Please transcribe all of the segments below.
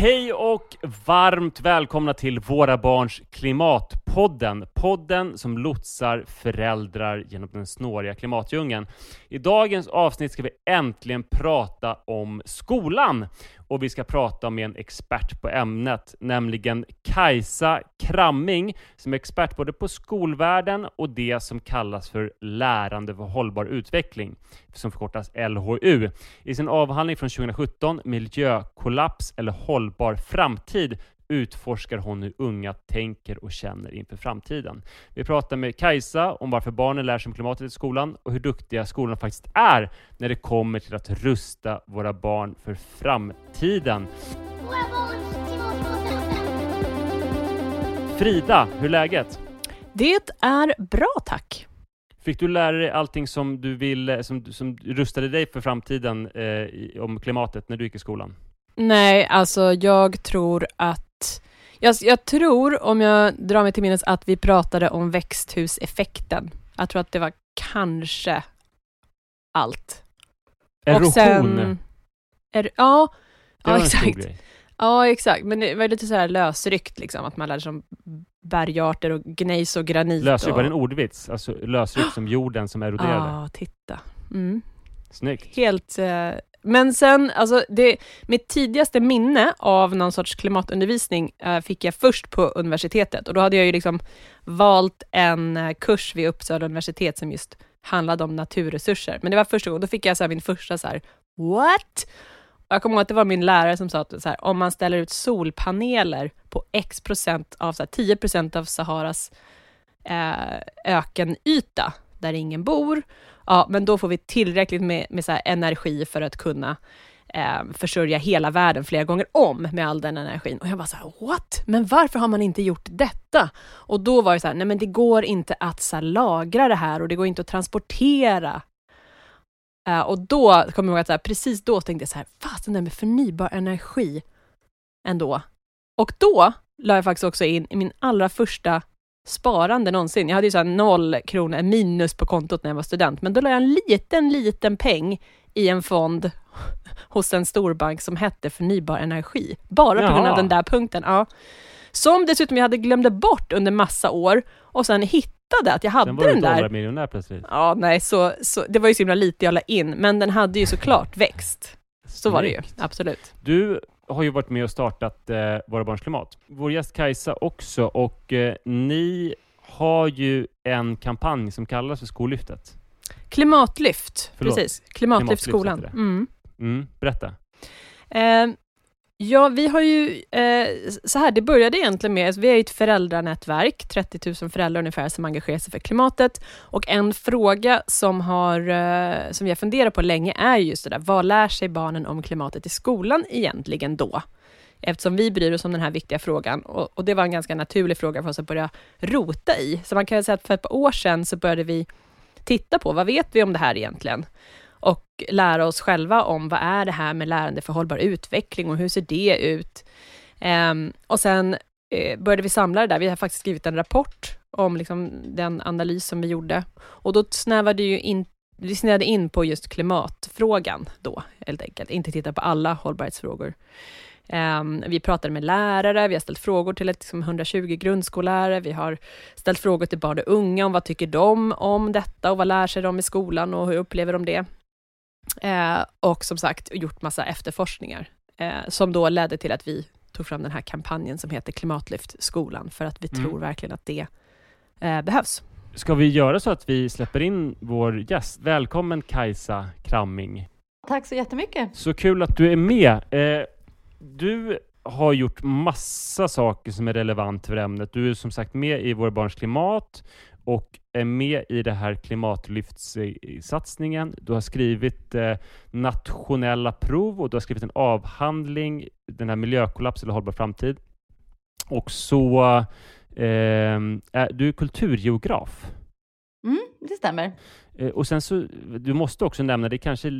Hej och varmt välkomna till Våra Barns Klimatpodden. Podden som lotsar föräldrar genom den snåriga klimatdjungeln. I dagens avsnitt ska vi äntligen prata om skolan. Och vi ska prata med en expert på ämnet, nämligen Kajsa Kramming, som är expert både på skolvärlden och det som kallas för lärande för hållbar utveckling, som förkortas LHU. I sin avhandling från 2017, Miljökollaps eller hållbar framtid, utforskar hon hur unga tänker och känner inför framtiden. Vi pratar med Kajsa om varför barnen lär sig om klimatet i skolan och hur duktiga skolorna faktiskt är när det kommer till att rusta våra barn för framtiden. Frida, hur är läget? Det är bra tack. Fick du lära dig allting som du vill, som, som rustade dig för framtiden eh, om klimatet när du gick i skolan? Nej, alltså jag tror att jag, jag, tror, om jag drar mig till minnes, att vi pratade om växthuseffekten. Jag tror att det var kanske allt. Erosion? Och sen, er, ja, ja exakt. Ja, exakt. Men det var lite så här lösryckt, liksom, att man lärde sig om bergarter och gnejs och granit. Lösryckt, och... var det en ordvits? Alltså lösryckt som jorden som eroderade? Ja, titta. Mm. Snyggt. Helt eh, men sen, alltså det, mitt tidigaste minne av någon sorts klimatundervisning eh, fick jag först på universitetet och då hade jag ju liksom valt en eh, kurs vid Uppsala universitet som just handlade om naturresurser. Men det var första gången, då fick jag så här, min första så här, what? Och jag kommer ihåg att det var min lärare som sa att så här, om man ställer ut solpaneler på x procent av, så här, 10 procent av Saharas eh, ökenyta, där ingen bor, ja, men då får vi tillräckligt med, med så energi för att kunna eh, försörja hela världen flera gånger om med all den energin. Och jag bara så här, what? Men varför har man inte gjort detta? Och då var det så här, nej men det går inte att så här, lagra det här och det går inte att transportera. Eh, och då kommer jag ihåg att så här, precis då tänkte jag så här, fasen det med förnybar energi ändå. Och då la jag faktiskt också in i min allra första sparande någonsin. Jag hade ju så noll kronor minus på kontot när jag var student, men då la jag en liten, liten peng i en fond hos en storbank som hette Förnybar Energi. Bara på grund av den där punkten. Ja. Som dessutom jag hade glömde bort under massa år och sen hittade att jag hade den där. Var du miljonär plötsligt. Ja, nej, så, så, det var ju så himla lite jag la in, men den hade ju såklart växt. Så var det ju, absolut. Du har ju varit med och startat eh, Våra Barns Klimat. Vår gäst Kajsa också och eh, ni har ju en kampanj som kallas för Skollyftet. Klimatlyft, Förlåt. precis. Klimatlyft, skolan. Mm. Mm, berätta. Eh, Ja, vi har ju, eh, så här, det började egentligen med, vi är ett föräldranätverk, 30 000 föräldrar ungefär, som engagerar sig för klimatet. Och en fråga som, har, eh, som vi har funderat på länge är just det där, vad lär sig barnen om klimatet i skolan egentligen då? Eftersom vi bryr oss om den här viktiga frågan och, och det var en ganska naturlig fråga för oss att börja rota i. Så man kan säga att för ett par år sedan så började vi titta på, vad vet vi om det här egentligen? Och lära oss själva om vad är det här med lärande för hållbar utveckling och hur ser det ut? Um, och sen eh, började vi samla det där. Vi har faktiskt skrivit en rapport om liksom, den analys som vi gjorde och då snävade ju in vi snävade in på just klimatfrågan då, helt enkelt. Inte titta på alla hållbarhetsfrågor. Um, vi pratade med lärare, vi har ställt frågor till liksom 120 grundskollärare, vi har ställt frågor till barn och unga om vad tycker de om detta och vad lär sig de i skolan och hur upplever de det? Eh, och som sagt gjort massa efterforskningar eh, som då ledde till att vi tog fram den här kampanjen som heter Klimatlyft skolan för att vi mm. tror verkligen att det eh, behövs. Ska vi göra så att vi släpper in vår gäst? Välkommen Kajsa Kramming. Tack så jättemycket. Så kul att du är med. Eh, du har gjort massa saker som är relevant för ämnet. Du är som sagt med i Våra Barns Klimat och är med i det här klimatlyftssatsningen. Du har skrivit eh, nationella prov och du har skrivit en avhandling, den här miljökollaps eller hållbar framtid. Och så eh, är du är kulturgeograf. Mm, det stämmer. Eh, och sen så, du måste också nämna, det är kanske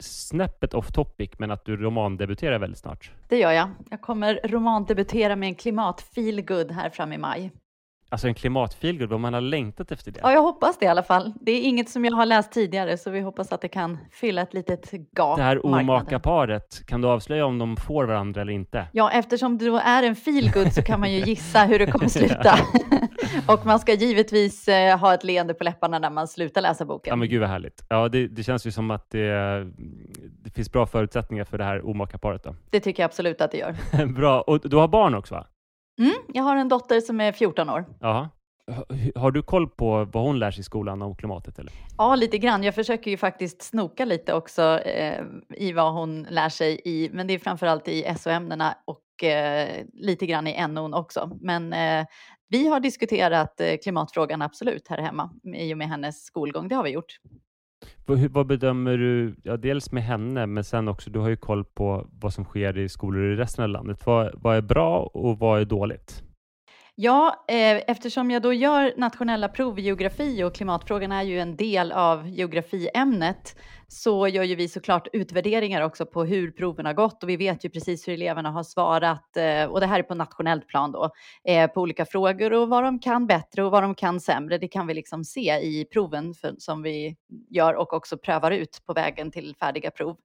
snäppet off topic, men att du romandebuterar väldigt snart. Det gör jag. Jag kommer romandebutera med en klimat good här fram i maj. Alltså en klimatfeelgood, vad man har längtat efter det. Ja, jag hoppas det i alla fall. Det är inget som jag har läst tidigare, så vi hoppas att det kan fylla ett litet gap Det här omaka paret, kan du avslöja om de får varandra eller inte? Ja, eftersom det då är en feelgood så kan man ju gissa hur det kommer sluta. och man ska givetvis eh, ha ett leende på läpparna när man slutar läsa boken. Ja men gud vad härligt. Ja, det, det känns ju som att det, det finns bra förutsättningar för det här omaka paret då. Det tycker jag absolut att det gör. bra, och du har barn också va? Mm, jag har en dotter som är 14 år. Jaha. H- Har du koll på vad hon lär sig i skolan om klimatet eller? Ja, lite grann. Jag försöker ju faktiskt snoka lite också eh, i vad hon lär sig i, men det är framförallt i SO-ämnena och eh, lite grann i NO också. Men eh, vi har diskuterat eh, klimatfrågan absolut här hemma i och med hennes skolgång. Det har vi gjort. Vad, hur- vad bedömer du, ja, dels med henne, men sen också, du har ju koll på vad som sker i skolor i resten av landet. Vad, vad är bra och vad är dåligt? Ja, eh, eftersom jag då gör nationella prov i geografi och klimatfrågan är ju en del av geografiämnet så gör ju vi såklart utvärderingar också på hur proven har gått och vi vet ju precis hur eleverna har svarat eh, och det här är på nationellt plan då eh, på olika frågor och vad de kan bättre och vad de kan sämre. Det kan vi liksom se i proven för, som vi gör och också prövar ut på vägen till färdiga prov.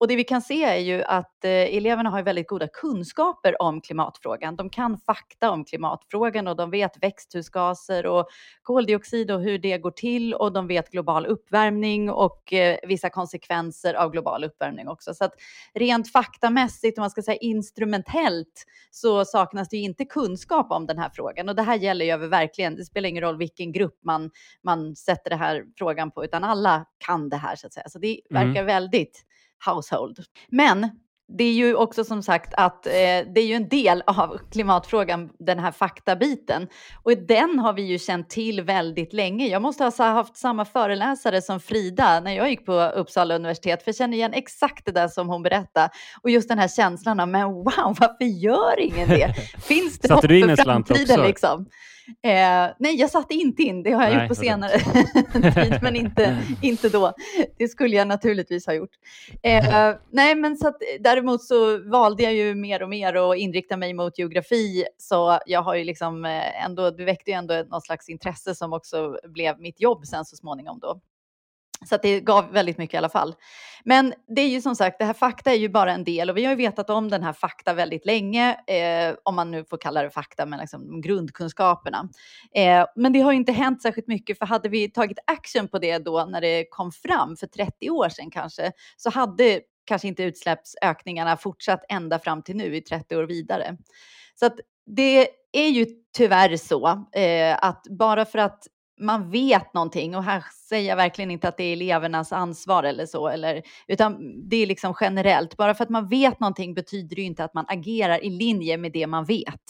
Och det vi kan se är ju att eh, eleverna har väldigt goda kunskaper om klimatfrågan. De kan fakta om klimatfrågan och de vet växthusgaser och koldioxid och hur det går till och de vet global uppvärmning och eh, vissa konsekvenser av global uppvärmning också. Så att rent faktamässigt, om man ska säga instrumentellt, så saknas det ju inte kunskap om den här frågan. Och det här gäller ju över verkligen, det spelar ingen roll vilken grupp man, man sätter den här frågan på, utan alla kan det här så att säga. Så det Mm. verkar väldigt household. Men det är ju också som sagt att eh, det är ju en del av klimatfrågan, den här faktabiten. Och den har vi ju känt till väldigt länge. Jag måste ha sa- haft samma föreläsare som Frida när jag gick på Uppsala universitet, för jag känner igen exakt det där som hon berättade. Och just den här känslan av, men wow, varför gör ingen det? Finns det hopp för framtiden också? liksom? Eh, nej, jag satte inte in. Det har jag Nej, gjort på senare tid, men inte, inte då. Det skulle jag naturligtvis ha gjort. Eh, nej, men så att, däremot så valde jag ju mer och mer att inrikta mig mot geografi, så jag har ju liksom eh, ändå, det väckte ju ändå något slags intresse som också blev mitt jobb sen så småningom då. Så att det gav väldigt mycket i alla fall. Men det är ju som sagt, det här fakta är ju bara en del och vi har ju vetat om den här fakta väldigt länge, eh, om man nu får kalla det fakta, men liksom grundkunskaperna. Eh, men det har ju inte hänt särskilt mycket, för hade vi tagit action på det då när det kom fram för 30 år sedan kanske, så hade kanske inte utsläppsökningarna fortsatt ända fram till nu i 30 år vidare. Så att det är ju tyvärr så eh, att bara för att man vet någonting och här säger jag verkligen inte att det är elevernas ansvar eller så, eller, utan det är liksom generellt. Bara för att man vet någonting betyder det ju inte att man agerar i linje med det man vet.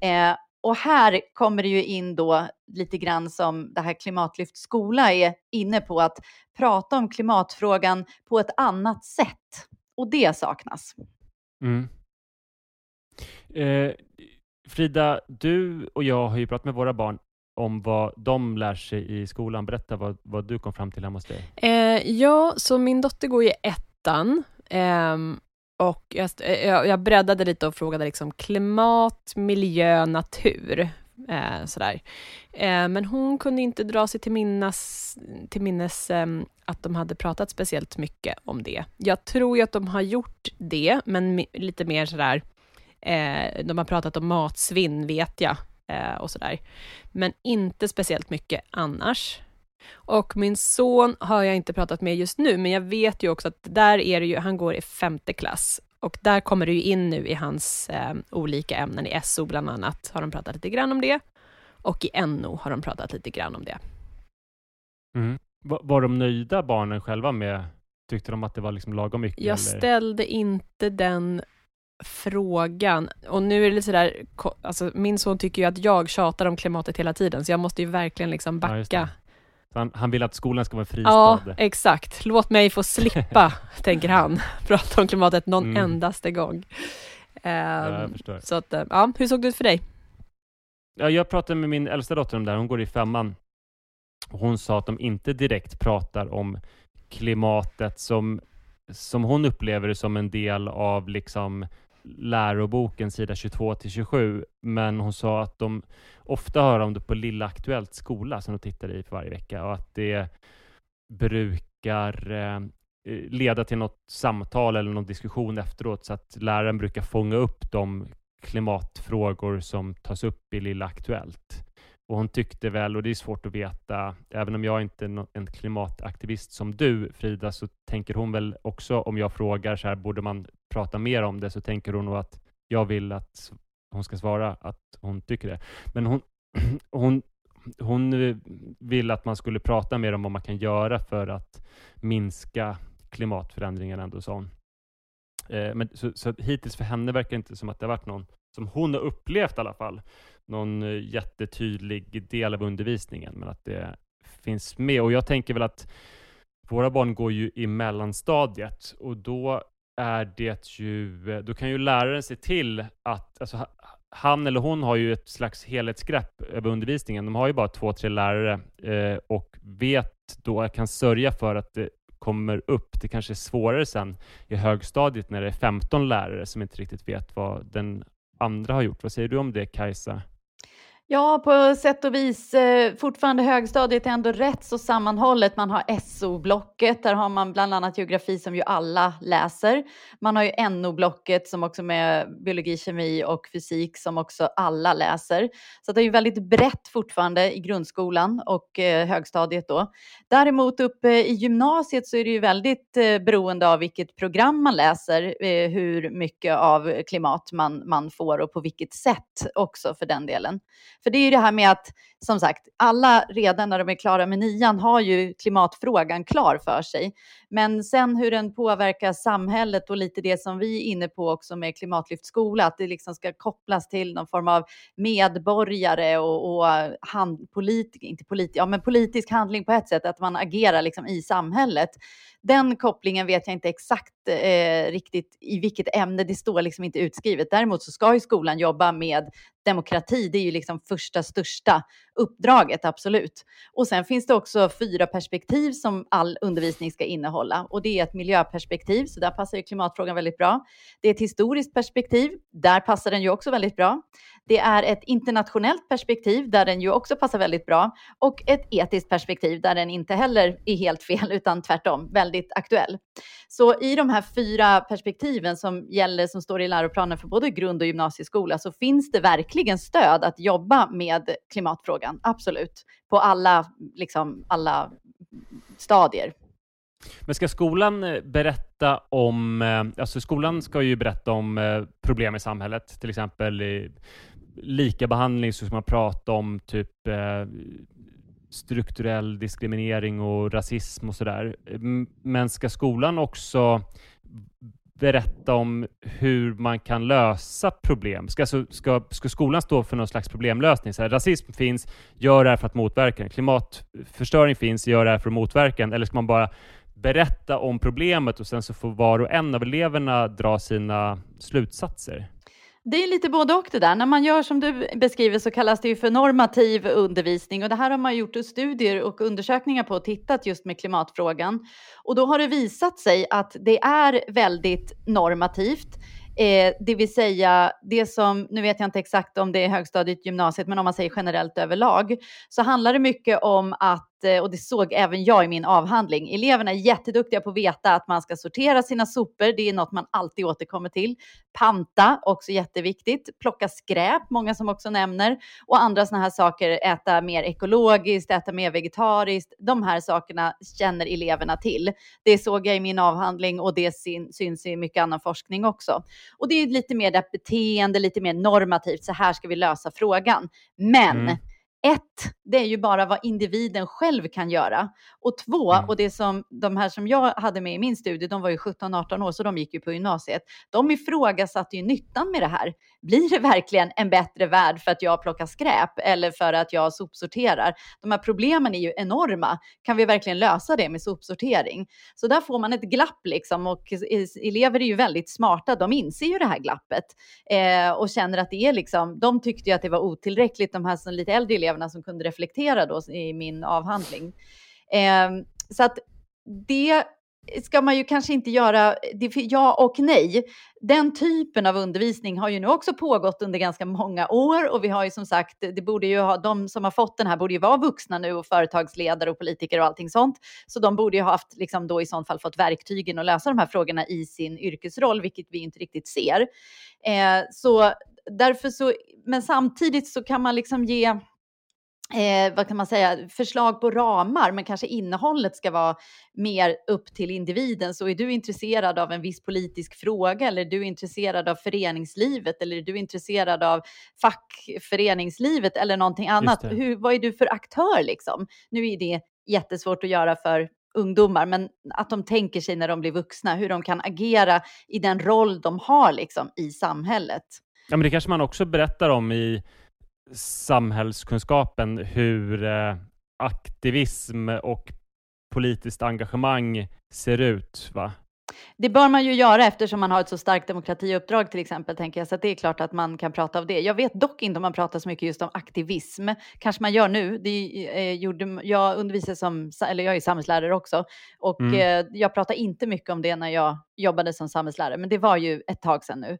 Eh, och här kommer det ju in då lite grann som det här Klimatlyft skola är inne på, att prata om klimatfrågan på ett annat sätt. Och det saknas. Mm. Eh, Frida, du och jag har ju pratat med våra barn om vad de lär sig i skolan. Berätta vad, vad du kom fram till hemma hos dig. Eh, ja, så min dotter går i ettan. Eh, och jag, eh, jag, jag breddade lite och frågade liksom klimat, miljö, natur. Eh, sådär. Eh, men hon kunde inte dra sig till minnes, till minnes eh, att de hade pratat speciellt mycket om det. Jag tror ju att de har gjort det, men mi- lite mer sådär, eh, de har pratat om matsvinn vet jag, eh, och sådär. Men inte speciellt mycket annars. Och min son har jag inte pratat med just nu, men jag vet ju också att där är det ju, han går i femte klass. Och där kommer det ju in nu i hans eh, olika ämnen, i SO bland annat, har de pratat lite grann om det. Och i NO har de pratat lite grann om det. Mm. Var, var de nöjda barnen själva med, tyckte de att det var liksom lagom mycket? Jag eller? ställde inte den frågan. Och nu är det lite sådär, alltså min son tycker ju att jag tjatar om klimatet hela tiden, så jag måste ju verkligen liksom Ja, backa. Så han, han vill att skolan ska vara en fristad. Ja, exakt. Låt mig få slippa, tänker han, prata om klimatet någon Mm. endaste gång. Ja, jag Ehm, så att, eh, ja, hur såg det ut för dig? Ja, jag pratade med min äldsta dotter om det här. Hon går i femman. Hon sa att de inte direkt pratar om klimatet som, som hon upplever det som en del av liksom läroboken sida 22 till 27, men hon sa att de ofta hör om det på Lilla Aktuellt skola som de tittar i för varje vecka och att det brukar eh, eh, leda till något samtal eller någon diskussion efteråt så att läraren brukar fånga upp de klimatfrågor som tas upp i Lilla Aktuellt. Och hon tyckte väl, och det är svårt att veta, även om jag inte är en klimataktivist som du Frida, så tänker hon väl också om jag frågar så här, borde man prata mer om det, så tänker hon nog att jag vill att hon ska svara att hon tycker det. Men hon, hon, hon eh, vill att man skulle prata mer om vad man kan göra för att minska klimatförändringarna ändå, sa hon. Eh, men, så, så hittills för henne verkar det inte som att det har varit någon, som hon har upplevt i alla fall, någon eh, jättetydlig del av undervisningen, men att det finns med. Och jag tänker väl att våra barn går ju i mellanstadiet och då är det ju, då kan ju läraren se till att, alltså han eller hon har ju ett slags helhetsgrepp över undervisningen. De har ju bara två, tre lärare eh, och vet då, kan sörja för att det kommer upp. Det kanske är svårare sen i högstadiet när det är 15 lärare som inte riktigt vet vad den andra har gjort. Vad säger du om det, Kajsa? Ja, på sätt och vis. Eh, fortfarande högstadiet är ändå rätt så sammanhållet. Man har SO-blocket, där har man bland annat geografi som ju alla läser. Man har ju NO-blocket som också med biologi, kemi och fysik som också alla läser. Så det är ju väldigt brett fortfarande i grundskolan och eh, högstadiet då. Däremot uppe i gymnasiet så är det ju väldigt eh, beroende av vilket program man läser, hur mycket av klimat man, man får och på vilket sätt också för den delen. För det är ju det här med att, som sagt, alla redan när de är klara med nian har ju klimatfrågan klar för sig. Men sen hur den påverkar samhället och lite det som vi är inne på också med Klimatlyft skola, att det liksom ska kopplas till någon form av medborgare och, och hand, politik, inte politik, ja men politisk handling på ett sätt, att man agerar liksom i samhället. Den kopplingen vet jag inte exakt eh, riktigt i vilket ämne det står liksom inte utskrivet. Däremot så ska ju skolan jobba med demokrati. Det är ju liksom första största uppdraget, absolut. Och sen finns det också fyra perspektiv som all undervisning ska innehålla. Och det är ett miljöperspektiv, så där passar ju klimatfrågan väldigt bra. Det är ett historiskt perspektiv, där passar den ju också väldigt bra. Det är ett internationellt perspektiv där den ju också passar väldigt bra och ett etiskt perspektiv där den inte heller är helt fel utan tvärtom väldigt aktuell. Så i de här fyra perspektiven som gäller som står i läroplanen för både grund och gymnasieskola så finns det verkligen stöd att jobba med klimatfrågan, absolut, på alla, liksom, alla stadier. Men ska skolan eh, berätta om, eh, alltså skolan ska ju berätta om eh, problem i samhället, till exempel lika behandling så ska man prata om typ eh, strukturell diskriminering och rasism och sådär. Men ska skolan också berätta om hur man kan lösa problem? Ska, alltså, ska, ska skolan stå för någon slags problemlösning? Så här, rasism finns, gör det här för att motverka den. Klimatförstöring finns, gör det här för att motverka den. Eller ska man bara berätta om problemet och sen så får var och en av eleverna dra sina slutsatser? Det är lite både och det där. När man gör som du beskriver så kallas det ju för normativ undervisning och det här har man gjort studier och undersökningar på och tittat just med klimatfrågan. Och då har det visat sig att det är väldigt normativt. Eh, det vill säga det som, nu vet jag inte exakt om det är högstadiet, gymnasiet, men om man säger generellt överlag, så handlar det mycket om att Eh, och det såg även jag i min avhandling, eleverna är jätteduktiga på att veta att man ska sortera sina sopor, det är något man alltid återkommer till. Panta, också jätteviktigt. Plocka skräp, många som också nämner. Och andra sådana här saker, äta mer ekologiskt, äta mer vegetariskt. De här sakerna känner eleverna till. Det såg jag i min avhandling och det syns i mycket annan forskning också. Och det är lite mer det beteende, lite mer normativt, så här ska vi lösa frågan. Men mm ett, det är ju bara vad individen själv kan göra. Och två, mm. och det som de här som jag hade med i min studie, de var ju 17-18 år, så de gick ju på gymnasiet. De ifrågasatte ju nyttan med det här. Blir det verkligen en bättre värld för att jag plockar skräp eller för att jag sopsorterar? De här problemen är ju enorma. Kan vi verkligen lösa det med sopsortering? Så där får man ett glapp liksom och elever är ju väldigt smarta. De inser ju det här glappet eh, och känner att det är liksom, de tyckte ju att det var otillräckligt, de här som lite äldre eleverna som kunde reflektera då i min avhandling. Eh, så att det ska man ju kanske inte göra, ja och nej. Den typen av undervisning har ju nu också pågått under ganska många år och vi har ju som sagt, det borde ju ha, de som har fått den här borde ju vara vuxna nu och företagsledare och politiker och allting sånt. Så de borde ju ha haft, liksom då i sånt fall fått verktygen att lösa de här frågorna i sin yrkesroll, vilket vi inte riktigt ser. Eh, så därför så, men samtidigt så kan man liksom ge eh, vad kan man säga, förslag på ramar, men kanske innehållet ska vara mer upp till individen. Så är du intresserad av en viss politisk fråga eller är du intresserad av föreningslivet eller är du intresserad av fackföreningslivet eller någonting annat? Hur, vad är du för aktör liksom? Nu är det jättesvårt att göra för ungdomar, men att de tänker sig när de blir vuxna, hur de kan agera i den roll de har liksom i samhället. Ja, men det kanske man också berättar om i samhällskunskapen hur eh, aktivism och politiskt engagemang ser ut, va? Det bör man ju göra eftersom man har ett så starkt demokratiuppdrag till exempel, tänker jag. Så det är klart att man kan prata av det. Jag vet dock inte om man pratar så mycket just om aktivism. Kanske man gör nu. Det eh, gjorde, jag undervisar som, eller jag är samhällslärare också. Och mm. eh, jag pratar inte mycket om det när jag jobbade som samhällslärare. Men det var ju ett tag sedan nu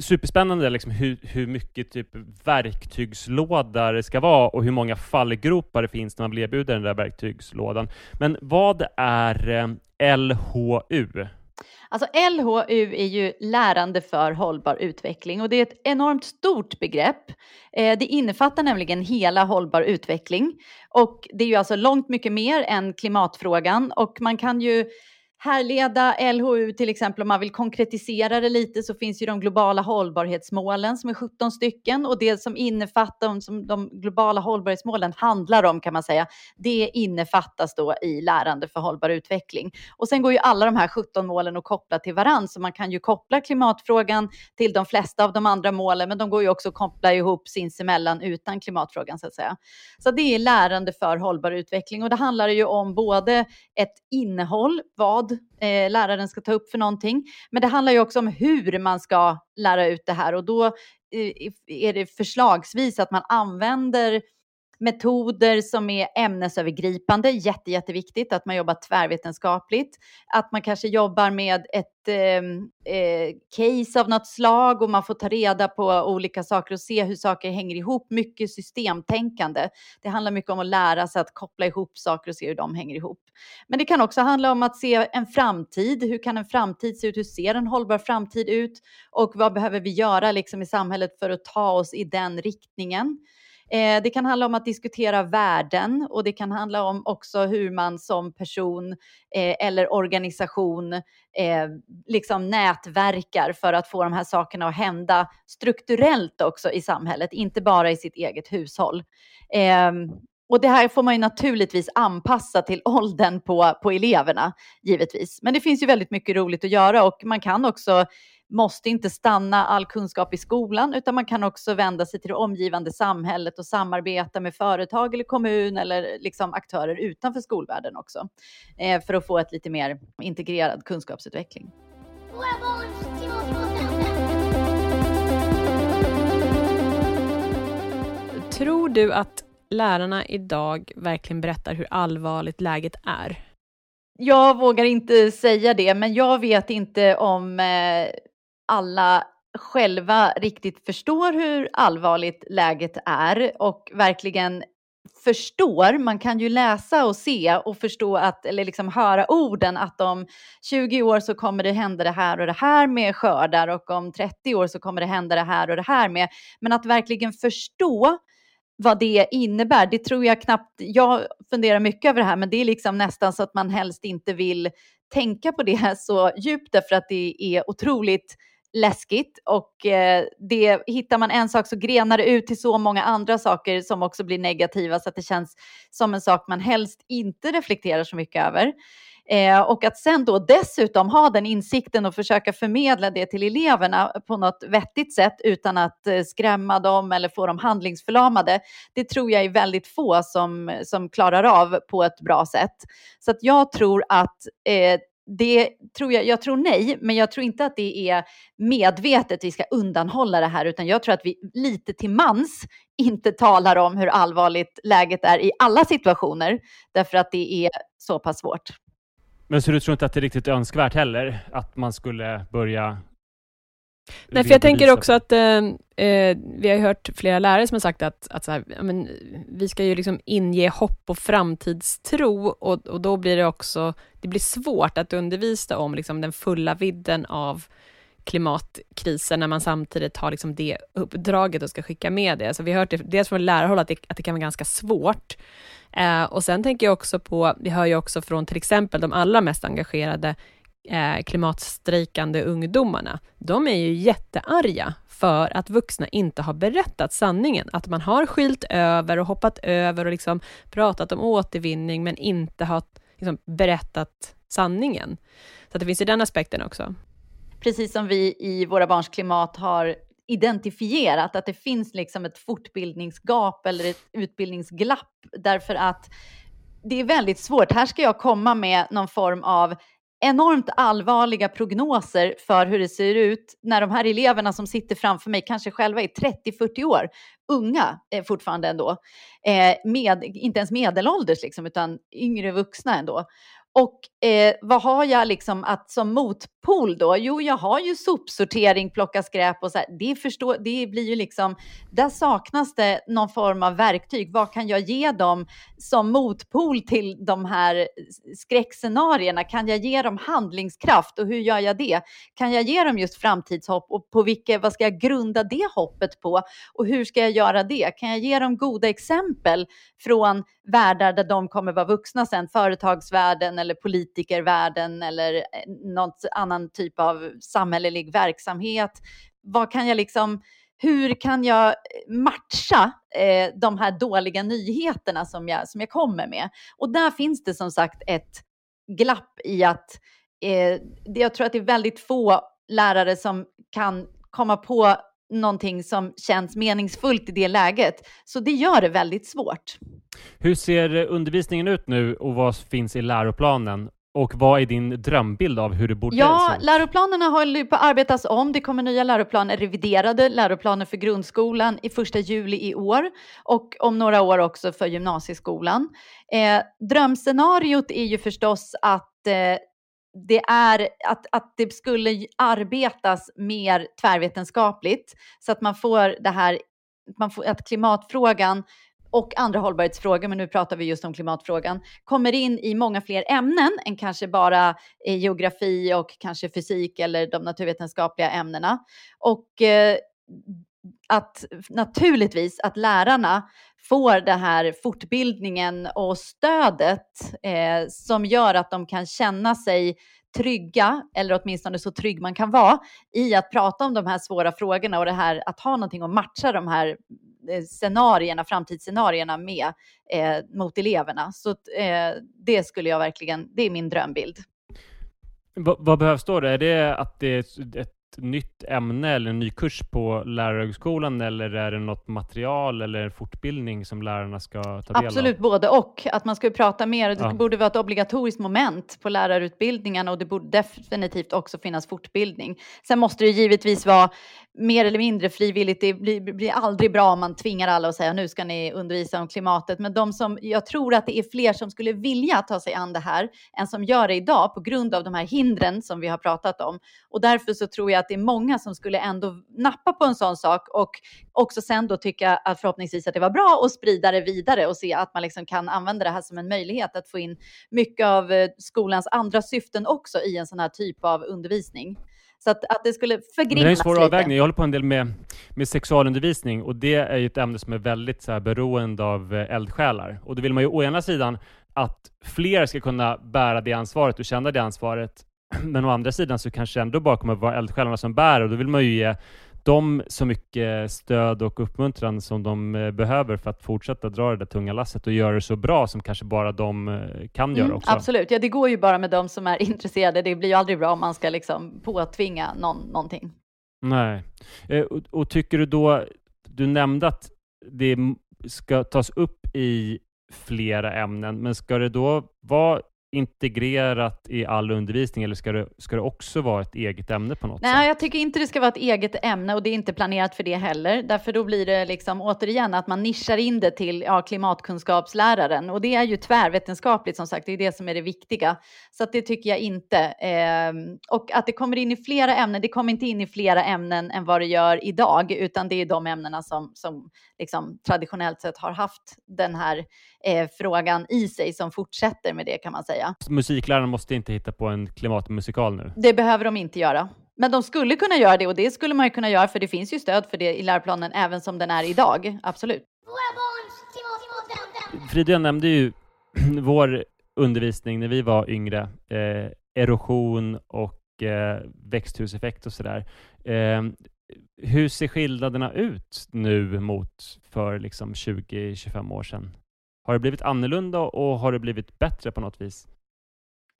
superspännande liksom hur, hur mycket typ verktygslåda det ska vara och hur många fallgropar det finns när man blir erbjuden den där verktygslådan. Men vad är eh, LHU? Alltså LHU är ju lärande för hållbar utveckling och det är ett enormt stort begrepp. Eh, det innefattar nämligen hela hållbar utveckling och det är ju alltså långt mycket mer än klimatfrågan och man kan ju härleda LHU till exempel om man vill konkretisera det lite så finns ju de globala hållbarhetsmålen som är 17 stycken och det som innefattar som de globala hållbarhetsmålen handlar om kan man säga, det innefattas då i lärande för hållbar utveckling. Och sen går ju alla de här 17 målen att koppla till varann så man kan ju koppla klimatfrågan till de flesta av de andra målen men de går ju också att koppla ihop sinsemellan utan klimatfrågan så att säga. Så det är lärande för hållbar utveckling och det handlar ju om både ett innehåll, vad eh, läraren ska ta upp för någonting. Men det handlar ju också om hur man ska lära ut det här och då eh, är det förslagsvis att man använder metoder som är ämnesövergripande, jätte, jätteviktigt att man jobbar tvärvetenskapligt, att man kanske jobbar med ett eh, eh, case av något slag och man får ta reda på olika saker och se hur saker hänger ihop, mycket systemtänkande. Det handlar mycket om att lära sig att koppla ihop saker och se hur de hänger ihop. Men det kan också handla om att se en framtid. Hur kan en framtid se ut? Hur ser en hållbar framtid ut? Och vad behöver vi göra liksom i samhället för att ta oss i den riktningen? Eh, det kan handla om att diskutera värden och det kan handla om också hur man som person eh, eller organisation eh, liksom nätverkar för att få de här sakerna att hända strukturellt också i samhället, inte bara i sitt eget hushåll. Ehm, och det här får man ju naturligtvis anpassa till åldern på, på eleverna, givetvis. Men det finns ju väldigt mycket roligt att göra och man kan också måste inte stanna all kunskap i skolan, utan man kan också vända sig till det omgivande samhället och samarbeta med företag eller kommun eller liksom aktörer utanför skolvärlden också, eh, för att få ett lite mer integrerad kunskapsutveckling. Tror du att lärarna idag verkligen berättar hur allvarligt läget är? Jag vågar inte säga det, men jag vet inte om eh, alla själva riktigt förstår hur allvarligt läget är och verkligen förstår, man kan ju läsa och se och förstå att, eller liksom höra orden att om 20 år så kommer det hända det här och det här med skördar och om 30 år så kommer det hända det här och det här med. Men att verkligen förstå vad det innebär, det tror jag knappt, jag funderar mycket över det här, men det är liksom nästan så att man helst inte vill tänka på det så djupt därför att det är otroligt läskigt och eh, det, hittar man en sak så grenar det ut till så många andra saker som också blir negativa så att det känns som en sak man helst inte reflekterar så mycket över. Eh, och att sen då dessutom ha den insikten och försöka förmedla det till eleverna på något vettigt sätt utan att eh, skrämma dem eller få dem handlingsförlamade. Det tror jag är väldigt få som, som klarar av på ett bra sätt. Så att jag tror att eh, det tror jag, jag tror nej, men jag tror inte att det är medvetet vi ska undanhålla det här, utan jag tror att vi lite till mans inte talar om hur allvarligt läget är i alla situationer, därför att det är så pass svårt. Men så du tror inte att det är riktigt önskvärt heller, att man skulle börja Nej, för jag tänker också att eh, eh, vi har hört flera lärare som har sagt att, att så här, ja, men, vi ska ju liksom inge hopp och framtidstro och, och då blir det också, det blir svårt att undervisa om liksom, den fulla vidden av klimatkrisen när man samtidigt har liksom det uppdraget och ska skicka med det. Så vi har hört det, dels från lärarhåll att det, att det kan vara ganska svårt. Eh, och sen tänker jag också på, vi hör ju också från till exempel de allra mest engagerade eh, klimatstrejkande ungdomarna, de är ju jättearga för att vuxna inte har berättat sanningen. Att man har skilt över och hoppat över och liksom pratat om återvinning, men inte har liksom berättat sanningen. Så det finns ju den aspekten också. Precis som vi i Våra barns klimat har identifierat att det finns liksom ett fortbildningsgap eller ett utbildningsglapp därför att det är väldigt svårt. Här ska jag komma med någon form av enormt allvarliga prognoser för hur det ser ut när de här eleverna som sitter framför mig kanske själva är 30-40 år, unga eh, fortfarande ändå, eh, med, inte ens medelålders liksom, utan yngre vuxna ändå. Och eh, vad har jag liksom att som motpol då? Jo, jag har ju sopsortering, plocka skräp och så här. Det, förstår, det blir ju liksom, där saknas det någon form av verktyg. Vad kan jag ge dem som motpol till de här skräckscenarierna? Kan jag ge dem handlingskraft och hur gör jag det? Kan jag ge dem just framtidshopp och på vilka, vad ska jag grunda det hoppet på? Och hur ska jag göra det? Kan jag ge dem goda exempel från världar där de kommer vara vuxna sen, företagsvärlden eller politikervärlden eller eh, någon annan typ av samhällelig verksamhet. Vad kan jag liksom, hur kan jag eh, matcha eh, de här dåliga nyheterna som jag, som jag kommer med? Och där finns det som sagt ett glapp i att eh, jag tror att det är väldigt få lärare som kan komma på någonting som känns meningsfullt i det läget. Så det gör det väldigt svårt. Hur ser undervisningen ut nu och vad finns i läroplanen? Och vad är din drömbild av hur det borde ja, se ut? Läroplanerna håller på att arbetas om. Det kommer nya läroplaner, reviderade läroplaner för grundskolan i första juli i år och om några år också för gymnasieskolan. Eh, drömscenariot är ju förstås att eh, det är att, att det skulle arbetas mer tvärvetenskapligt så att man får det här, man får, att klimatfrågan och andra hållbarhetsfrågor, men nu pratar vi just om klimatfrågan, kommer in i många fler ämnen än kanske bara eh, geografi och kanske fysik eller de naturvetenskapliga ämnena. Och eh, att naturligtvis att lärarna får den här fortbildningen och stödet eh, som gör att de kan känna sig trygga, eller åtminstone så trygg man kan vara, i att prata om de här svåra frågorna och det här att ha någonting att matcha de här eh, scenarierna, framtidsscenarierna med eh, mot eleverna. Så eh, det skulle jag verkligen, det är min drömbild. V vad behövs då? Är det att det är ett nytt ämne eller en ny kurs på lärarhögskolan eller är det något material eller fortbildning som lärarna ska ta del av? Absolut både och. Att man ska prata mer. Det ja. borde vara ett obligatoriskt moment på lärarutbildningarna och det borde definitivt också finnas fortbildning. Sen måste det givetvis vara mer eller mindre frivilligt. Det blir, blir aldrig bra om man tvingar alla att säga nu ska ni undervisa om klimatet. Men de som, jag tror att det är fler som skulle vilja ta sig an det här än som gör det idag på grund av de här hindren som vi har pratat om. Och därför så tror jag att det är många som skulle ändå nappa på en sån sak och också sen då tycka att förhoppningsvis att det var bra och sprida det vidare och se att man liksom kan använda det här som en möjlighet att få in mycket av eh, skolans andra syften också i en sån här typ av undervisning. Så att, att det skulle förgrimmas Det är en svår avvägning. Jag håller på en del med, med sexualundervisning och det är ju ett ämne som är väldigt så här, beroende av eh, eldsjälar. Och då vill man ju å ena sidan att fler ska kunna bära det ansvaret och känna det ansvaret men å andra sidan så kanske ändå bara kommer att vara eldsjälarna som bär och då vill man ju ge dem så mycket stöd och uppmuntran som de eh, behöver för att fortsätta dra det där tunga lasset och göra det så bra som kanske bara de eh, kan göra mm, också. Absolut, ja det går ju bara med de som är intresserade. Det blir ju aldrig bra om man ska liksom påtvinga någon någonting. Nej, eh, och, och tycker du då, du nämnde att det ska tas upp i flera ämnen, men ska det då vara integrerat i all undervisning eller ska det, ska det också vara ett eget ämne på något Nej, sätt? jag tycker inte det ska vara ett eget ämne och det är inte planerat för det heller. Därför då blir det liksom återigen att man nischar in det till ja, klimatkunskapsläraren och det är ju tvärvetenskapligt som sagt, det är det som är det viktiga. Så att det tycker jag inte. Eh, och att det kommer in i flera ämnen, det kommer inte in i flera ämnen än vad det gör idag, utan det är de ämnena som, som liksom traditionellt sett har haft den här eh, frågan i sig som fortsätter med det kan man säga. Musiklärarna måste inte hitta på en klimatmusikal nu? Det behöver de inte göra. Men de skulle kunna göra det och det skulle man ju kunna göra för det finns ju stöd för det i läroplanen även som den är idag. Absolut. Frida, jag nämnde ju vår undervisning när vi var yngre, eh, erosion och eh, växthuseffekt och sådär. Eh, hur ser skillnaderna ut nu mot för liksom 20-25 år sedan? Har det blivit annorlunda och har det blivit bättre på något vis?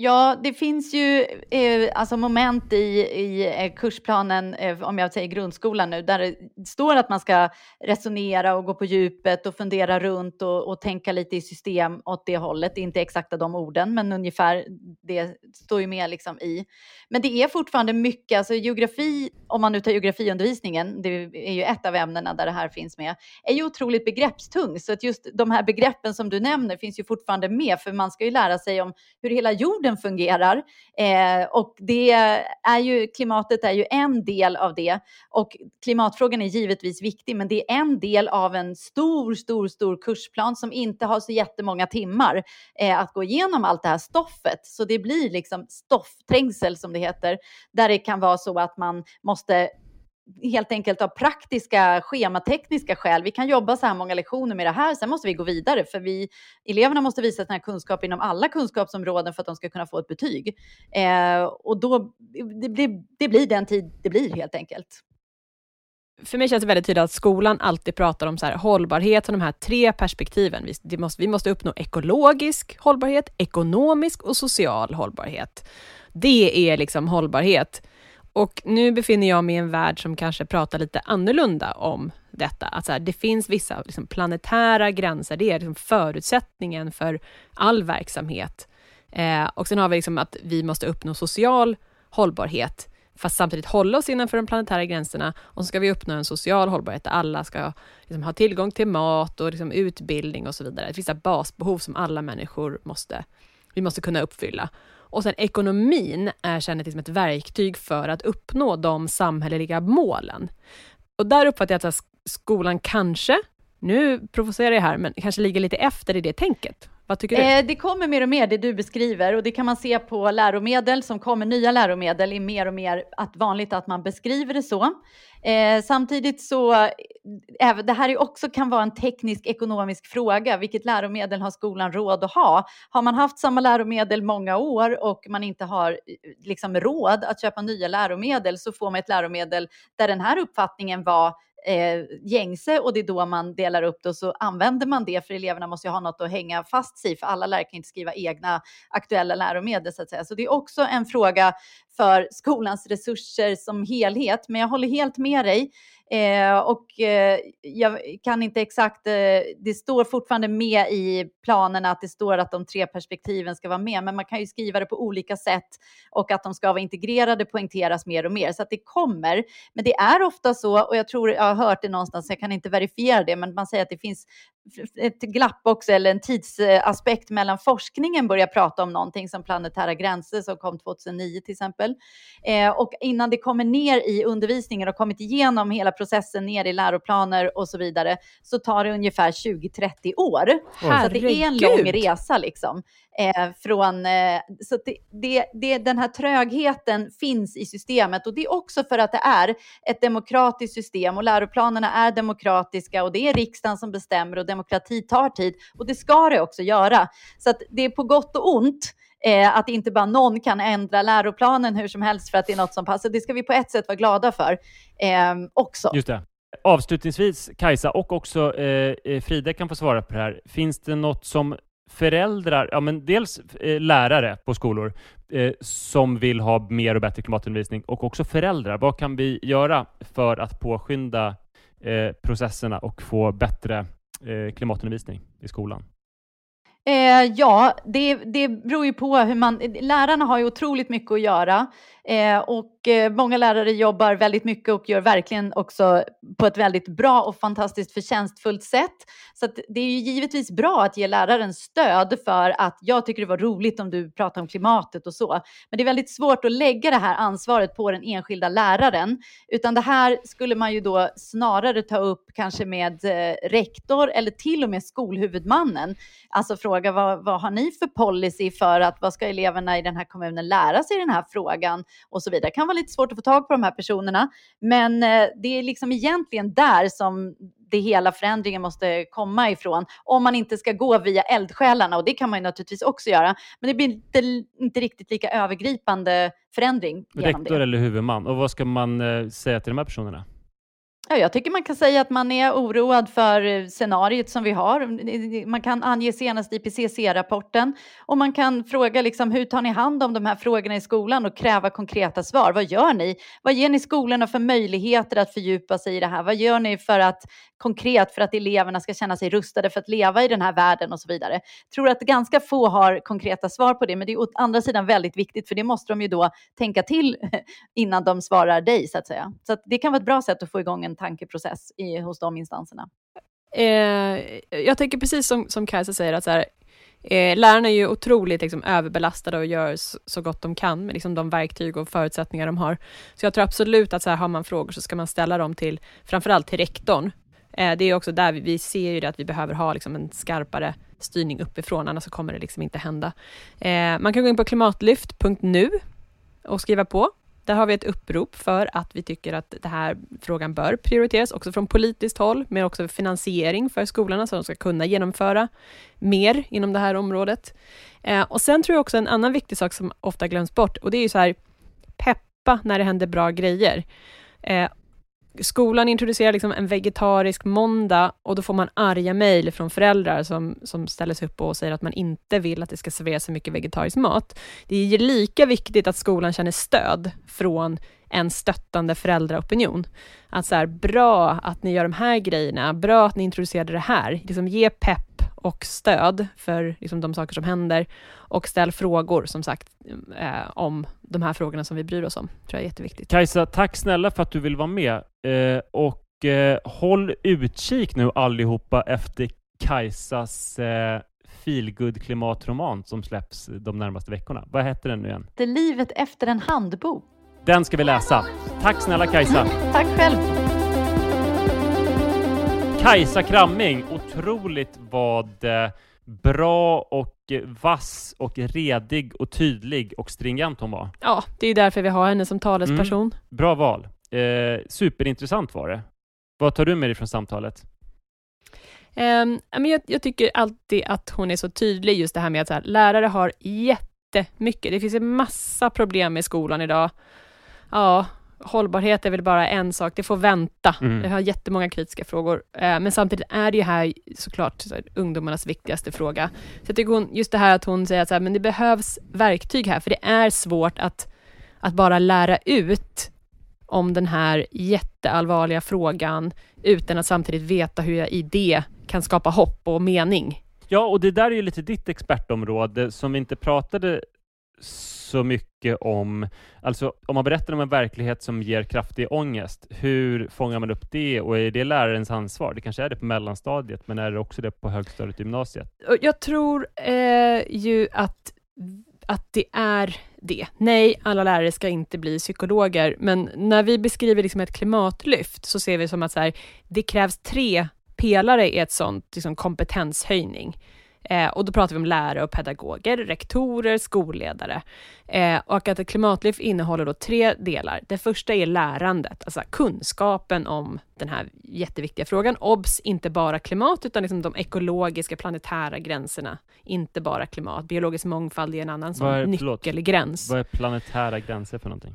Ja, det finns ju eh, alltså moment i, i eh, kursplanen, eh, om jag säger grundskolan nu, där det står att man ska resonera och gå på djupet och fundera runt och, och tänka lite i system åt det hållet. Inte exakta de orden, men ungefär det står ju med liksom i. Men det är fortfarande mycket, alltså geografi, om man nu tar geografiundervisningen, det är ju ett av ämnena där det här finns med, är ju otroligt begreppstung. Så att just de här begreppen som du nämner finns ju fortfarande med, för man ska ju lära sig om hur hela jorden fungerar. Eh, och det är ju, klimatet är ju en del av det. Och klimatfrågan är givetvis viktig, men det är en del av en stor, stor, stor kursplan som inte har så jättemånga timmar eh, att gå igenom allt det här stoffet. Så det blir liksom stoffträngsel som det heter, där det kan vara så att man måste helt enkelt av praktiska schematekniska skäl. Vi kan jobba så här många lektioner med det här, sen måste vi gå vidare för vi eleverna måste visa den här kunskap inom alla kunskapsområden för att de ska kunna få ett betyg. Eh, och då det, det, det blir den tid det blir helt enkelt. För mig känns det väldigt tydligt att skolan alltid pratar om så här, hållbarhet som de här tre perspektiven. Vi måste, vi måste uppnå ekologisk hållbarhet, ekonomisk och social hållbarhet. Det är liksom hållbarhet. Och nu befinner jag mig i en värld som kanske pratar lite annorlunda om detta. Att så här, det finns vissa liksom planetära gränser, det är liksom förutsättningen för all verksamhet. Eh, och sen har vi liksom att vi måste uppnå social hållbarhet, fast samtidigt hålla oss innanför de planetära gränserna. Och så ska vi uppnå en social hållbarhet där alla ska liksom ha tillgång till mat och liksom utbildning och så vidare. Det finns vissa basbehov som alla människor måste, vi måste kunna uppfylla. Och sen ekonomin är kännet som ett verktyg för att uppnå de samhälleliga målen. Och där uppfattar jag att skolan kanske, nu provocerar jag här, men kanske ligger lite efter i det tänket. Vad tycker du? Eh, det kommer mer och mer det du beskriver och det kan man se på läromedel som kommer, nya läromedel är mer och mer att vanligt att man beskriver det så. Eh, samtidigt så, eh, det här är också kan vara en teknisk ekonomisk fråga. Vilket läromedel har skolan råd att ha? Har man haft samma läromedel många år och man inte har liksom råd att köpa nya läromedel så får man ett läromedel där den här uppfattningen var eh, gängse och det är då man delar upp det och så använder man det för eleverna måste ju ha något att hänga fast sig för alla lärare kan inte skriva egna aktuella läromedel så att säga. Så det är också en fråga för skolans resurser som helhet. Men jag håller helt med dig. Eh, och eh, jag kan inte exakt, eh, det står fortfarande med i planerna att det står att de tre perspektiven ska vara med, men man kan ju skriva det på olika sätt och att de ska vara integrerade poängteras mer och mer, så att det kommer. Men det är ofta så, och jag tror jag har hört det någonstans, jag kan inte verifiera det, men man säger att det finns ett glapp också, eller en tidsaspekt mellan forskningen börjar prata om någonting som planetära gränser som kom 2009 till exempel. Eh, och innan det kommer ner i undervisningen och kommit igenom hela processen ner i läroplaner och så vidare så tar det ungefär 20-30 år. Herregud. Så det är en lång resa liksom. Eh, från, eh, så det, det, det, den här trögheten finns i systemet och det är också för att det är ett demokratiskt system och läroplanerna är demokratiska och det är riksdagen som bestämmer och demokrati tar tid och det ska det också göra. Så att det är på gott och ont eh, att inte bara någon kan ändra läroplanen hur som helst för att det är något som passar. Det ska vi på ett sätt vara glada för eh, också. Just det. Avslutningsvis, Kajsa och också eh, eh, Frida kan få svara på det här. Finns det något som föräldrar, ja men dels eh, lärare på skolor eh, som vill ha mer och bättre klimatundervisning och också föräldrar. Vad kan vi göra för att påskynda eh, processerna och få bättre Eh, klimatundervisning i skolan? Eh, ja, det, det beror ju på hur man... Lärarna har ju otroligt mycket att göra. Eh, och eh, många lärare jobbar väldigt mycket och gör verkligen också på ett väldigt bra och fantastiskt förtjänstfullt sätt. Så det är ju givetvis bra att ge läraren stöd för att jag tycker det var roligt om du pratar om klimatet och så. Men det är väldigt svårt att lägga det här ansvaret på den enskilda läraren. Utan det här skulle man ju då snarare ta upp kanske med eh, rektor eller till och med skolhuvudmannen. Alltså fråga vad, vad har ni för policy för att vad ska eleverna i den här kommunen lära sig i den här frågan? och så vidare. Det kan vara lite svårt att få tag på de här personerna, men eh, det är liksom egentligen där som det hela förändringen måste komma ifrån. Om man inte ska gå via eldsjälarna och det kan man ju naturligtvis också göra. Men det blir inte, inte riktigt lika övergripande förändring. Rektor det. eller huvudman. Och vad ska man eh, säga till de här personerna? Ja, jag tycker man kan säga att man är oroad för eh, scenariet som vi har. Mm, man kan ange senast IPCC-rapporten och man kan fråga liksom, hur tar ni hand om de här frågorna i skolan och kräva konkreta svar. Vad gör ni? Vad ger ni skolorna för möjligheter att fördjupa sig i det här? Vad gör ni för att konkret för att eleverna ska känna sig rustade för att leva i den här världen och så vidare. Jag tror att ganska få har konkreta svar på det, men det är å andra sidan väldigt viktigt för det måste de ju då tänka till innan de svarar dig så att säga. Så att det kan vara ett bra sätt att få igång en tankeprocess i, hos de instanserna. Eh, jag tänker precis som, som Kajsa säger, att så här, eh, lärarna är ju otroligt liksom, överbelastade och gör så, så, gott de kan med liksom, de verktyg och förutsättningar de har. Så jag tror absolut att så här, har man frågor så ska man ställa dem till, framförallt till rektorn, Eh, det är också där vi, vi ser ju det att vi behöver ha liksom en skarpare styrning uppifrån, annars så kommer det liksom inte hända. Eh, man kan gå in på klimatlyft.nu och skriva på. Där har vi ett upprop för att vi tycker att den här frågan bör prioriteras, också från politiskt håll, men också finansiering för skolorna, så de ska kunna genomföra mer inom det här området. Eh, och sen tror jag också en annan viktig sak som ofta glöms bort, och det är ju så här, peppa när det händer bra grejer. Eh, skolan introducerar liksom en vegetarisk måndag och då får man arga mejl från föräldrar som, som ställer sig upp och säger att man inte vill att det ska serveras så mycket vegetarisk mat. Det är lika viktigt att skolan känner stöd från en stöttande föräldraopinion. Att så här, bra att ni gör de här grejerna, bra att ni introducerade det här. Liksom ge pepp och stöd för liksom, de saker som händer och ställ frågor, som sagt, eh, om de här frågorna som vi bryr oss om. tror jag är jätteviktigt. Kajsa, tack snälla för att du vill vara med. Eh, och eh, håll utkik nu allihopa efter Kajsas eh, feelgood klimatroman som släpps de närmaste veckorna. Vad heter den nu igen? Det är livet efter en handbok. Den ska vi läsa. Tack snälla Kajsa. Tack själv. Kajsa Kramming, otroligt vad eh, bra och vass och redig och tydlig och stringent hon var. Ja, det är därför vi har henne som talesperson. Mm, bra val. Eh, superintressant var det. Vad tar du med dig från samtalet? Um, jag, jag, tycker alltid att hon är så tydlig, just det här med att här, lärare har jättemycket. Det finns en massa problem i skolan idag. Ja, hållbarhet är väl bara en sak, det får vänta. Mm. Jag har jättemånga kritiska frågor, eh, men samtidigt är det ju här såklart så här, ungdomarnas viktigaste fråga. Så jag tycker hon, just det här att hon säger att så här, men det behövs verktyg här, för det är svårt att, att bara lära ut om den här jätteallvarliga frågan utan att samtidigt veta hur jag i det kan skapa hopp och mening. Ja, och det där är ju lite ditt expertområde som vi inte pratade så mycket om, alltså om man berättar om en verklighet som ger kraftig ångest, hur fångar man upp det och är det lärarens ansvar? Det kanske är det på mellanstadiet, men är det också det på högstadiet och gymnasiet? Jag tror eh, ju att att det är det. Nej, alla lärare ska inte bli psykologer, men när vi beskriver liksom ett klimatlyft så ser vi som att så här, det krävs tre pelare i ett sånt liksom kompetenshöjning. Eh, och då pratar vi om lärare och pedagoger, rektorer, skolledare. Eh, och att ett klimatlyft innehåller då tre delar. Det första är lärandet, alltså kunskapen om den här jätteviktiga frågan. OBS, inte bara klimat, utan liksom de ekologiska planetära gränserna. Inte bara klimat. Biologisk mångfald är en annan sån nyckelgräns. Vad är planetära gränser för någonting?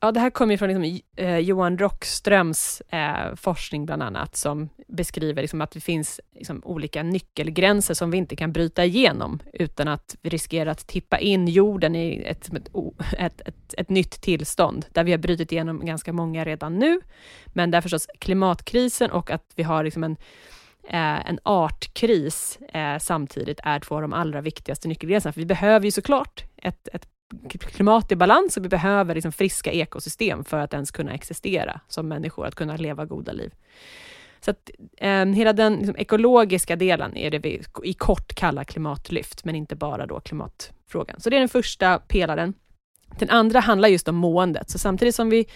Ja, det här kommer ju från liksom, eh, Johan Rockströms eh, forskning bland annat, som beskriver liksom, att det finns liksom, olika nyckelgränser som vi inte kan bryta igenom, utan att vi riskerar att tippa in jorden i ett, ett, ett, ett, ett nytt tillstånd, där vi har brutit igenom ganska många redan nu. Men där förstås klimatkrisen och att vi har liksom en eh, en artkris eh, samtidigt är två av de allra viktigaste nyckelgränserna. För vi behöver ju såklart ett, ett klimat i balans och vi behöver liksom friska ekosystem för att ens kunna existera som människor, att kunna leva goda liv. Så att, eh, hela den liksom, ekologiska delen är det vi i kort kallar klimatlyft, men inte bara då klimatfrågan. Så det är den första pelaren. Den andra handlar just om måendet, så samtidigt som vi,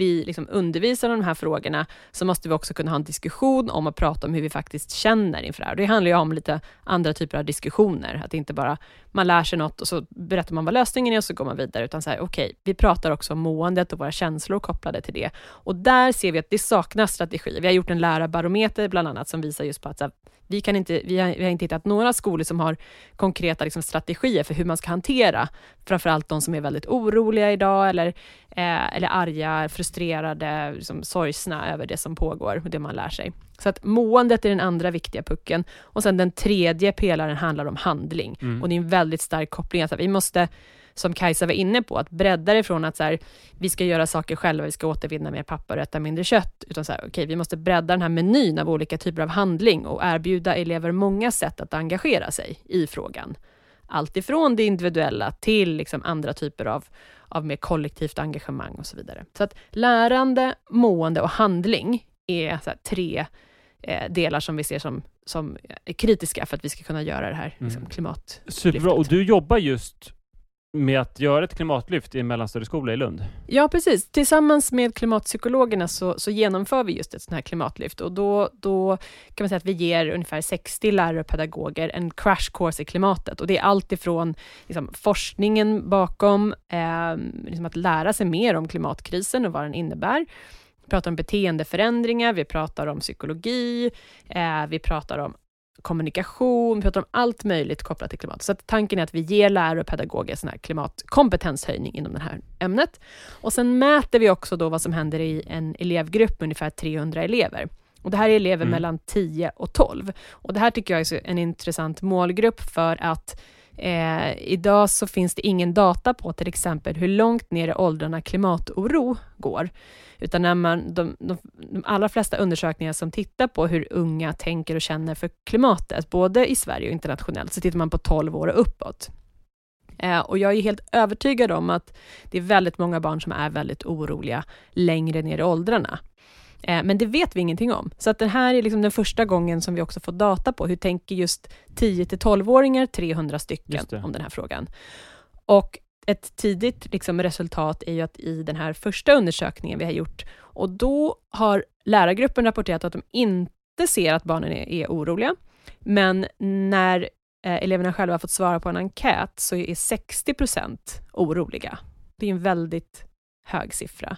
vi liksom undervisar om de här frågorna, så måste vi också kunna ha en diskussion om att prata om hur vi faktiskt känner inför det här. Det handlar ju om lite andra typer av diskussioner, att inte bara man lär sig något och så berättar man vad lösningen är och så går man vidare, utan så här, okej, okay, vi pratar också om måendet och våra känslor kopplade till det. Och där ser vi att det saknas strategi. Vi har gjort en lärarbarometer bland annat, som visar just på att här, vi, kan inte, vi, har, vi har inte hittat några skolor som har konkreta liksom, strategier för hur man ska hantera framförallt de som är väldigt oroliga idag eller, eh, eller arga, frustrerade, liksom, sorgsna över det som pågår och det man lär sig. Så att måendet är den andra viktiga pucken. Och sen den tredje pelaren handlar om handling. Mm. Och det är en väldigt stark koppling. Alltså, vi måste som Kajsa var inne på, att bredda det från att så här, vi ska göra saker själva, vi ska återvinna mer papper och äta mindre kött, utan så här, okay, vi måste bredda den här menyn av olika typer av handling och erbjuda elever många sätt att engagera sig i frågan. Allt ifrån det individuella till liksom andra typer av, av mer kollektivt engagemang och så vidare. Så att lärande, mående och handling är tre eh, delar som vi ser som, som är kritiska för att vi ska kunna göra det här liksom, mm. klimat. Superbra, och du jobbar just med att göra ett klimatlyft i en mellanstadieskola i Lund? Ja, precis. Tillsammans med klimatpsykologerna så, så genomför vi just ett sånt här klimatlyft och då, då kan man säga att vi ger ungefär 60 lärare och pedagoger en crash course i klimatet och det är allt ifrån liksom, forskningen bakom, eh, liksom att lära sig mer om klimatkrisen och vad den innebär, vi pratar om beteendeförändringar, vi pratar om psykologi, eh, vi pratar om kommunikation, vi pratar om allt möjligt kopplat till klimat. Så tanken är att vi ger lärare och pedagoger sån här klimatkompetenshöjning inom det här ämnet. Och sen mäter vi också då vad som händer i en elevgrupp med ungefär 300 elever. Och det här är elever mm. mellan 10 och 12. Och det här tycker jag är en intressant målgrupp för att Eh, idag så finns det ingen data på till exempel hur långt ner i åldrarna klimatoro går. Utan när man, de, de, de allra flesta undersökningar som tittar på hur unga tänker och känner för klimatet, både i Sverige och internationellt, så tittar man på 12 år och uppåt. Eh, och jag är helt övertygad om att det är väldigt många barn som är väldigt oroliga längre ner i åldrarna. Eh, men det vet vi ingenting om. Så att det här är liksom den första gången som vi också får data på hur tänker just 10 till 12-åringar, 300 stycken, om den här frågan. Och ett tidigt liksom, resultat är ju att i den här första undersökningen vi har gjort, och då har lärargruppen rapporterat att de inte ser att barnen är, är oroliga, men när eh, eleverna själva har fått svara på en enkät så är 60% oroliga. Det är en väldigt hög siffra.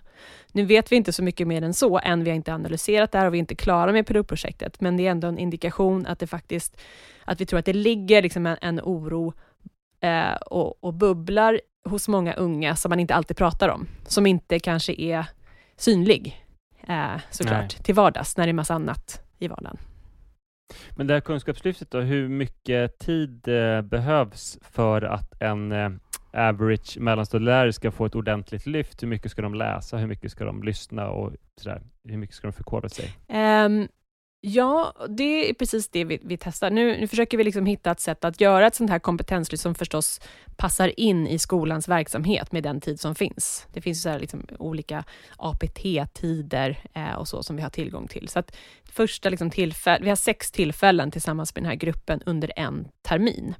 Nu vet vi inte så mycket mer än så, än vi har inte analyserat det här och vi är inte klara med pilotprojektet, men det är ändå en indikation att det faktiskt, att vi tror att det ligger liksom en, en oro eh, och, och bubblar hos många unga som man inte alltid pratar om, som inte kanske är synlig eh, såklart Nej. till vardags, när det är massa annat i vardagen. Men det här kunskapslyftet då, hur mycket tid eh, behövs för att en eh, average mellanstadielärare ska få ett ordentligt lyft? Hur mycket ska de läsa? Hur mycket ska de lyssna och sådär? Hur mycket ska de förkovra sig? Um, Ja, det är precis det vi, vi testar. Nu, nu, försöker vi liksom hitta ett sätt att göra ett sånt här kompetenslyft som förstås passar in i skolans verksamhet med den tid som finns. Det finns så här liksom olika APT-tider eh, och så som vi har tillgång till. Så att första liksom tillfälle, vi har sex tillfällen tillsammans med den här gruppen under en termin.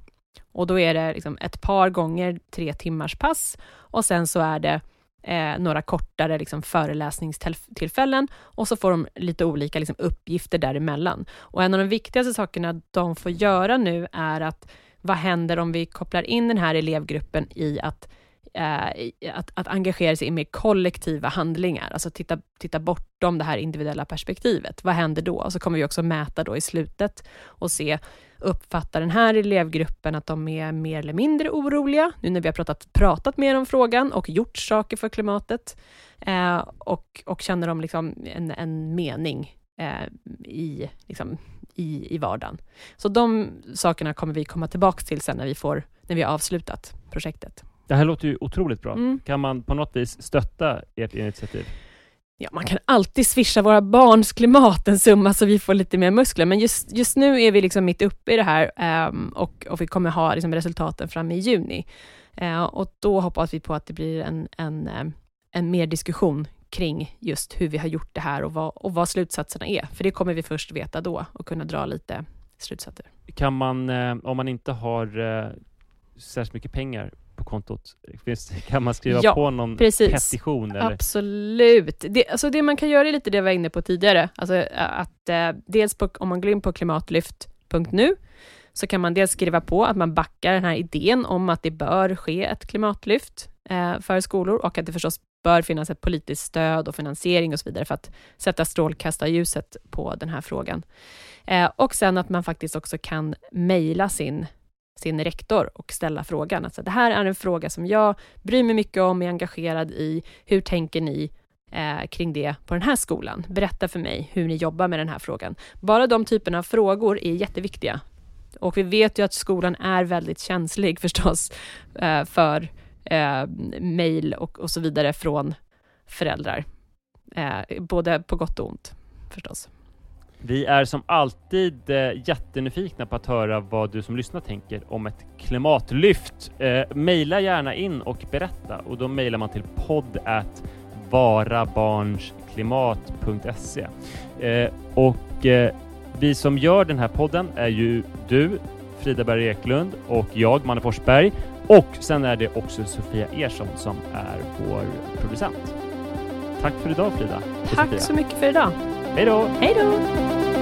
Och då är det liksom ett par gånger tre timmars pass och sen så är det eh, några kortare liksom, föreläsningstillfällen och så får de lite olika liksom, uppgifter däremellan. Och en av de viktigaste sakerna de får göra nu är att vad händer om vi kopplar in den här elevgruppen i att eh, att, att engagera sig i mer kollektiva handlingar, alltså titta, titta bortom det här individuella perspektivet. Vad händer då? Och så kommer vi också mäta då i slutet och se uppfattar den här elevgruppen att de är mer eller mindre oroliga, nu när vi har pratat, pratat mer om frågan och gjort saker för klimatet, eh, och, och känner de liksom en, en mening eh, i, liksom, i, i vardagen. Så de sakerna kommer vi komma tillbaka till sen när vi, får, när vi har avslutat projektet. Det här låter ju otroligt bra. Mm. Kan man på något vis stötta ert initiativ? Ja, man kan alltid swisha våra barns klimat en summa så vi får lite mer muskler, men just, just nu är vi liksom mitt uppe i det här um, och, och vi kommer ha liksom resultaten fram i juni. Uh, och då hoppas vi på att det blir en, en, um, en mer diskussion kring just hur vi har gjort det här och vad, och vad slutsatserna är, för det kommer vi först veta då och kunna dra lite slutsatser. Kan man, eh, om man inte har eh, särskilt mycket pengar på kontot, kan man skriva ja, på någon precis. petition? Eller? Absolut. Det, alltså det man kan göra är lite det jag var inne på tidigare, alltså att eh, dels på, om man går in på klimatlyft.nu, så kan man dels skriva på att man backar den här idén om att det bör ske ett klimatlyft eh, för skolor och att det förstås bör finnas ett politiskt stöd och finansiering och så vidare för att sätta strålkastarljuset på den här frågan. Eh, och sen att man faktiskt också kan mejla sin, sin rektor och ställa frågan. Alltså, det här är en fråga som jag bryr mig mycket om, är engagerad i. Hur tänker ni eh, kring det på den här skolan? Berätta för mig hur ni jobbar med den här frågan. Bara de typerna av frågor är jätteviktiga. Och vi vet ju att skolan är väldigt känslig förstås eh, för eh, mejl och, och så vidare från föräldrar. Eh, både på gott och ont förstås. Vi är som alltid eh, jättenyfikna på att höra vad du som lyssnar tänker om ett klimatlyft. Eh, maila gärna in och berätta och då mejlar man till podd varabarnsklimat.se. Eh, och eh, vi som gör den här podden är ju du, Frida Berg Eklund och jag, Manne Forsberg. Och sen är det också Sofia Ersson som är vår producent. Tack för idag Frida. Tack Sofia. så mycket för idag. Hej då! Hej då!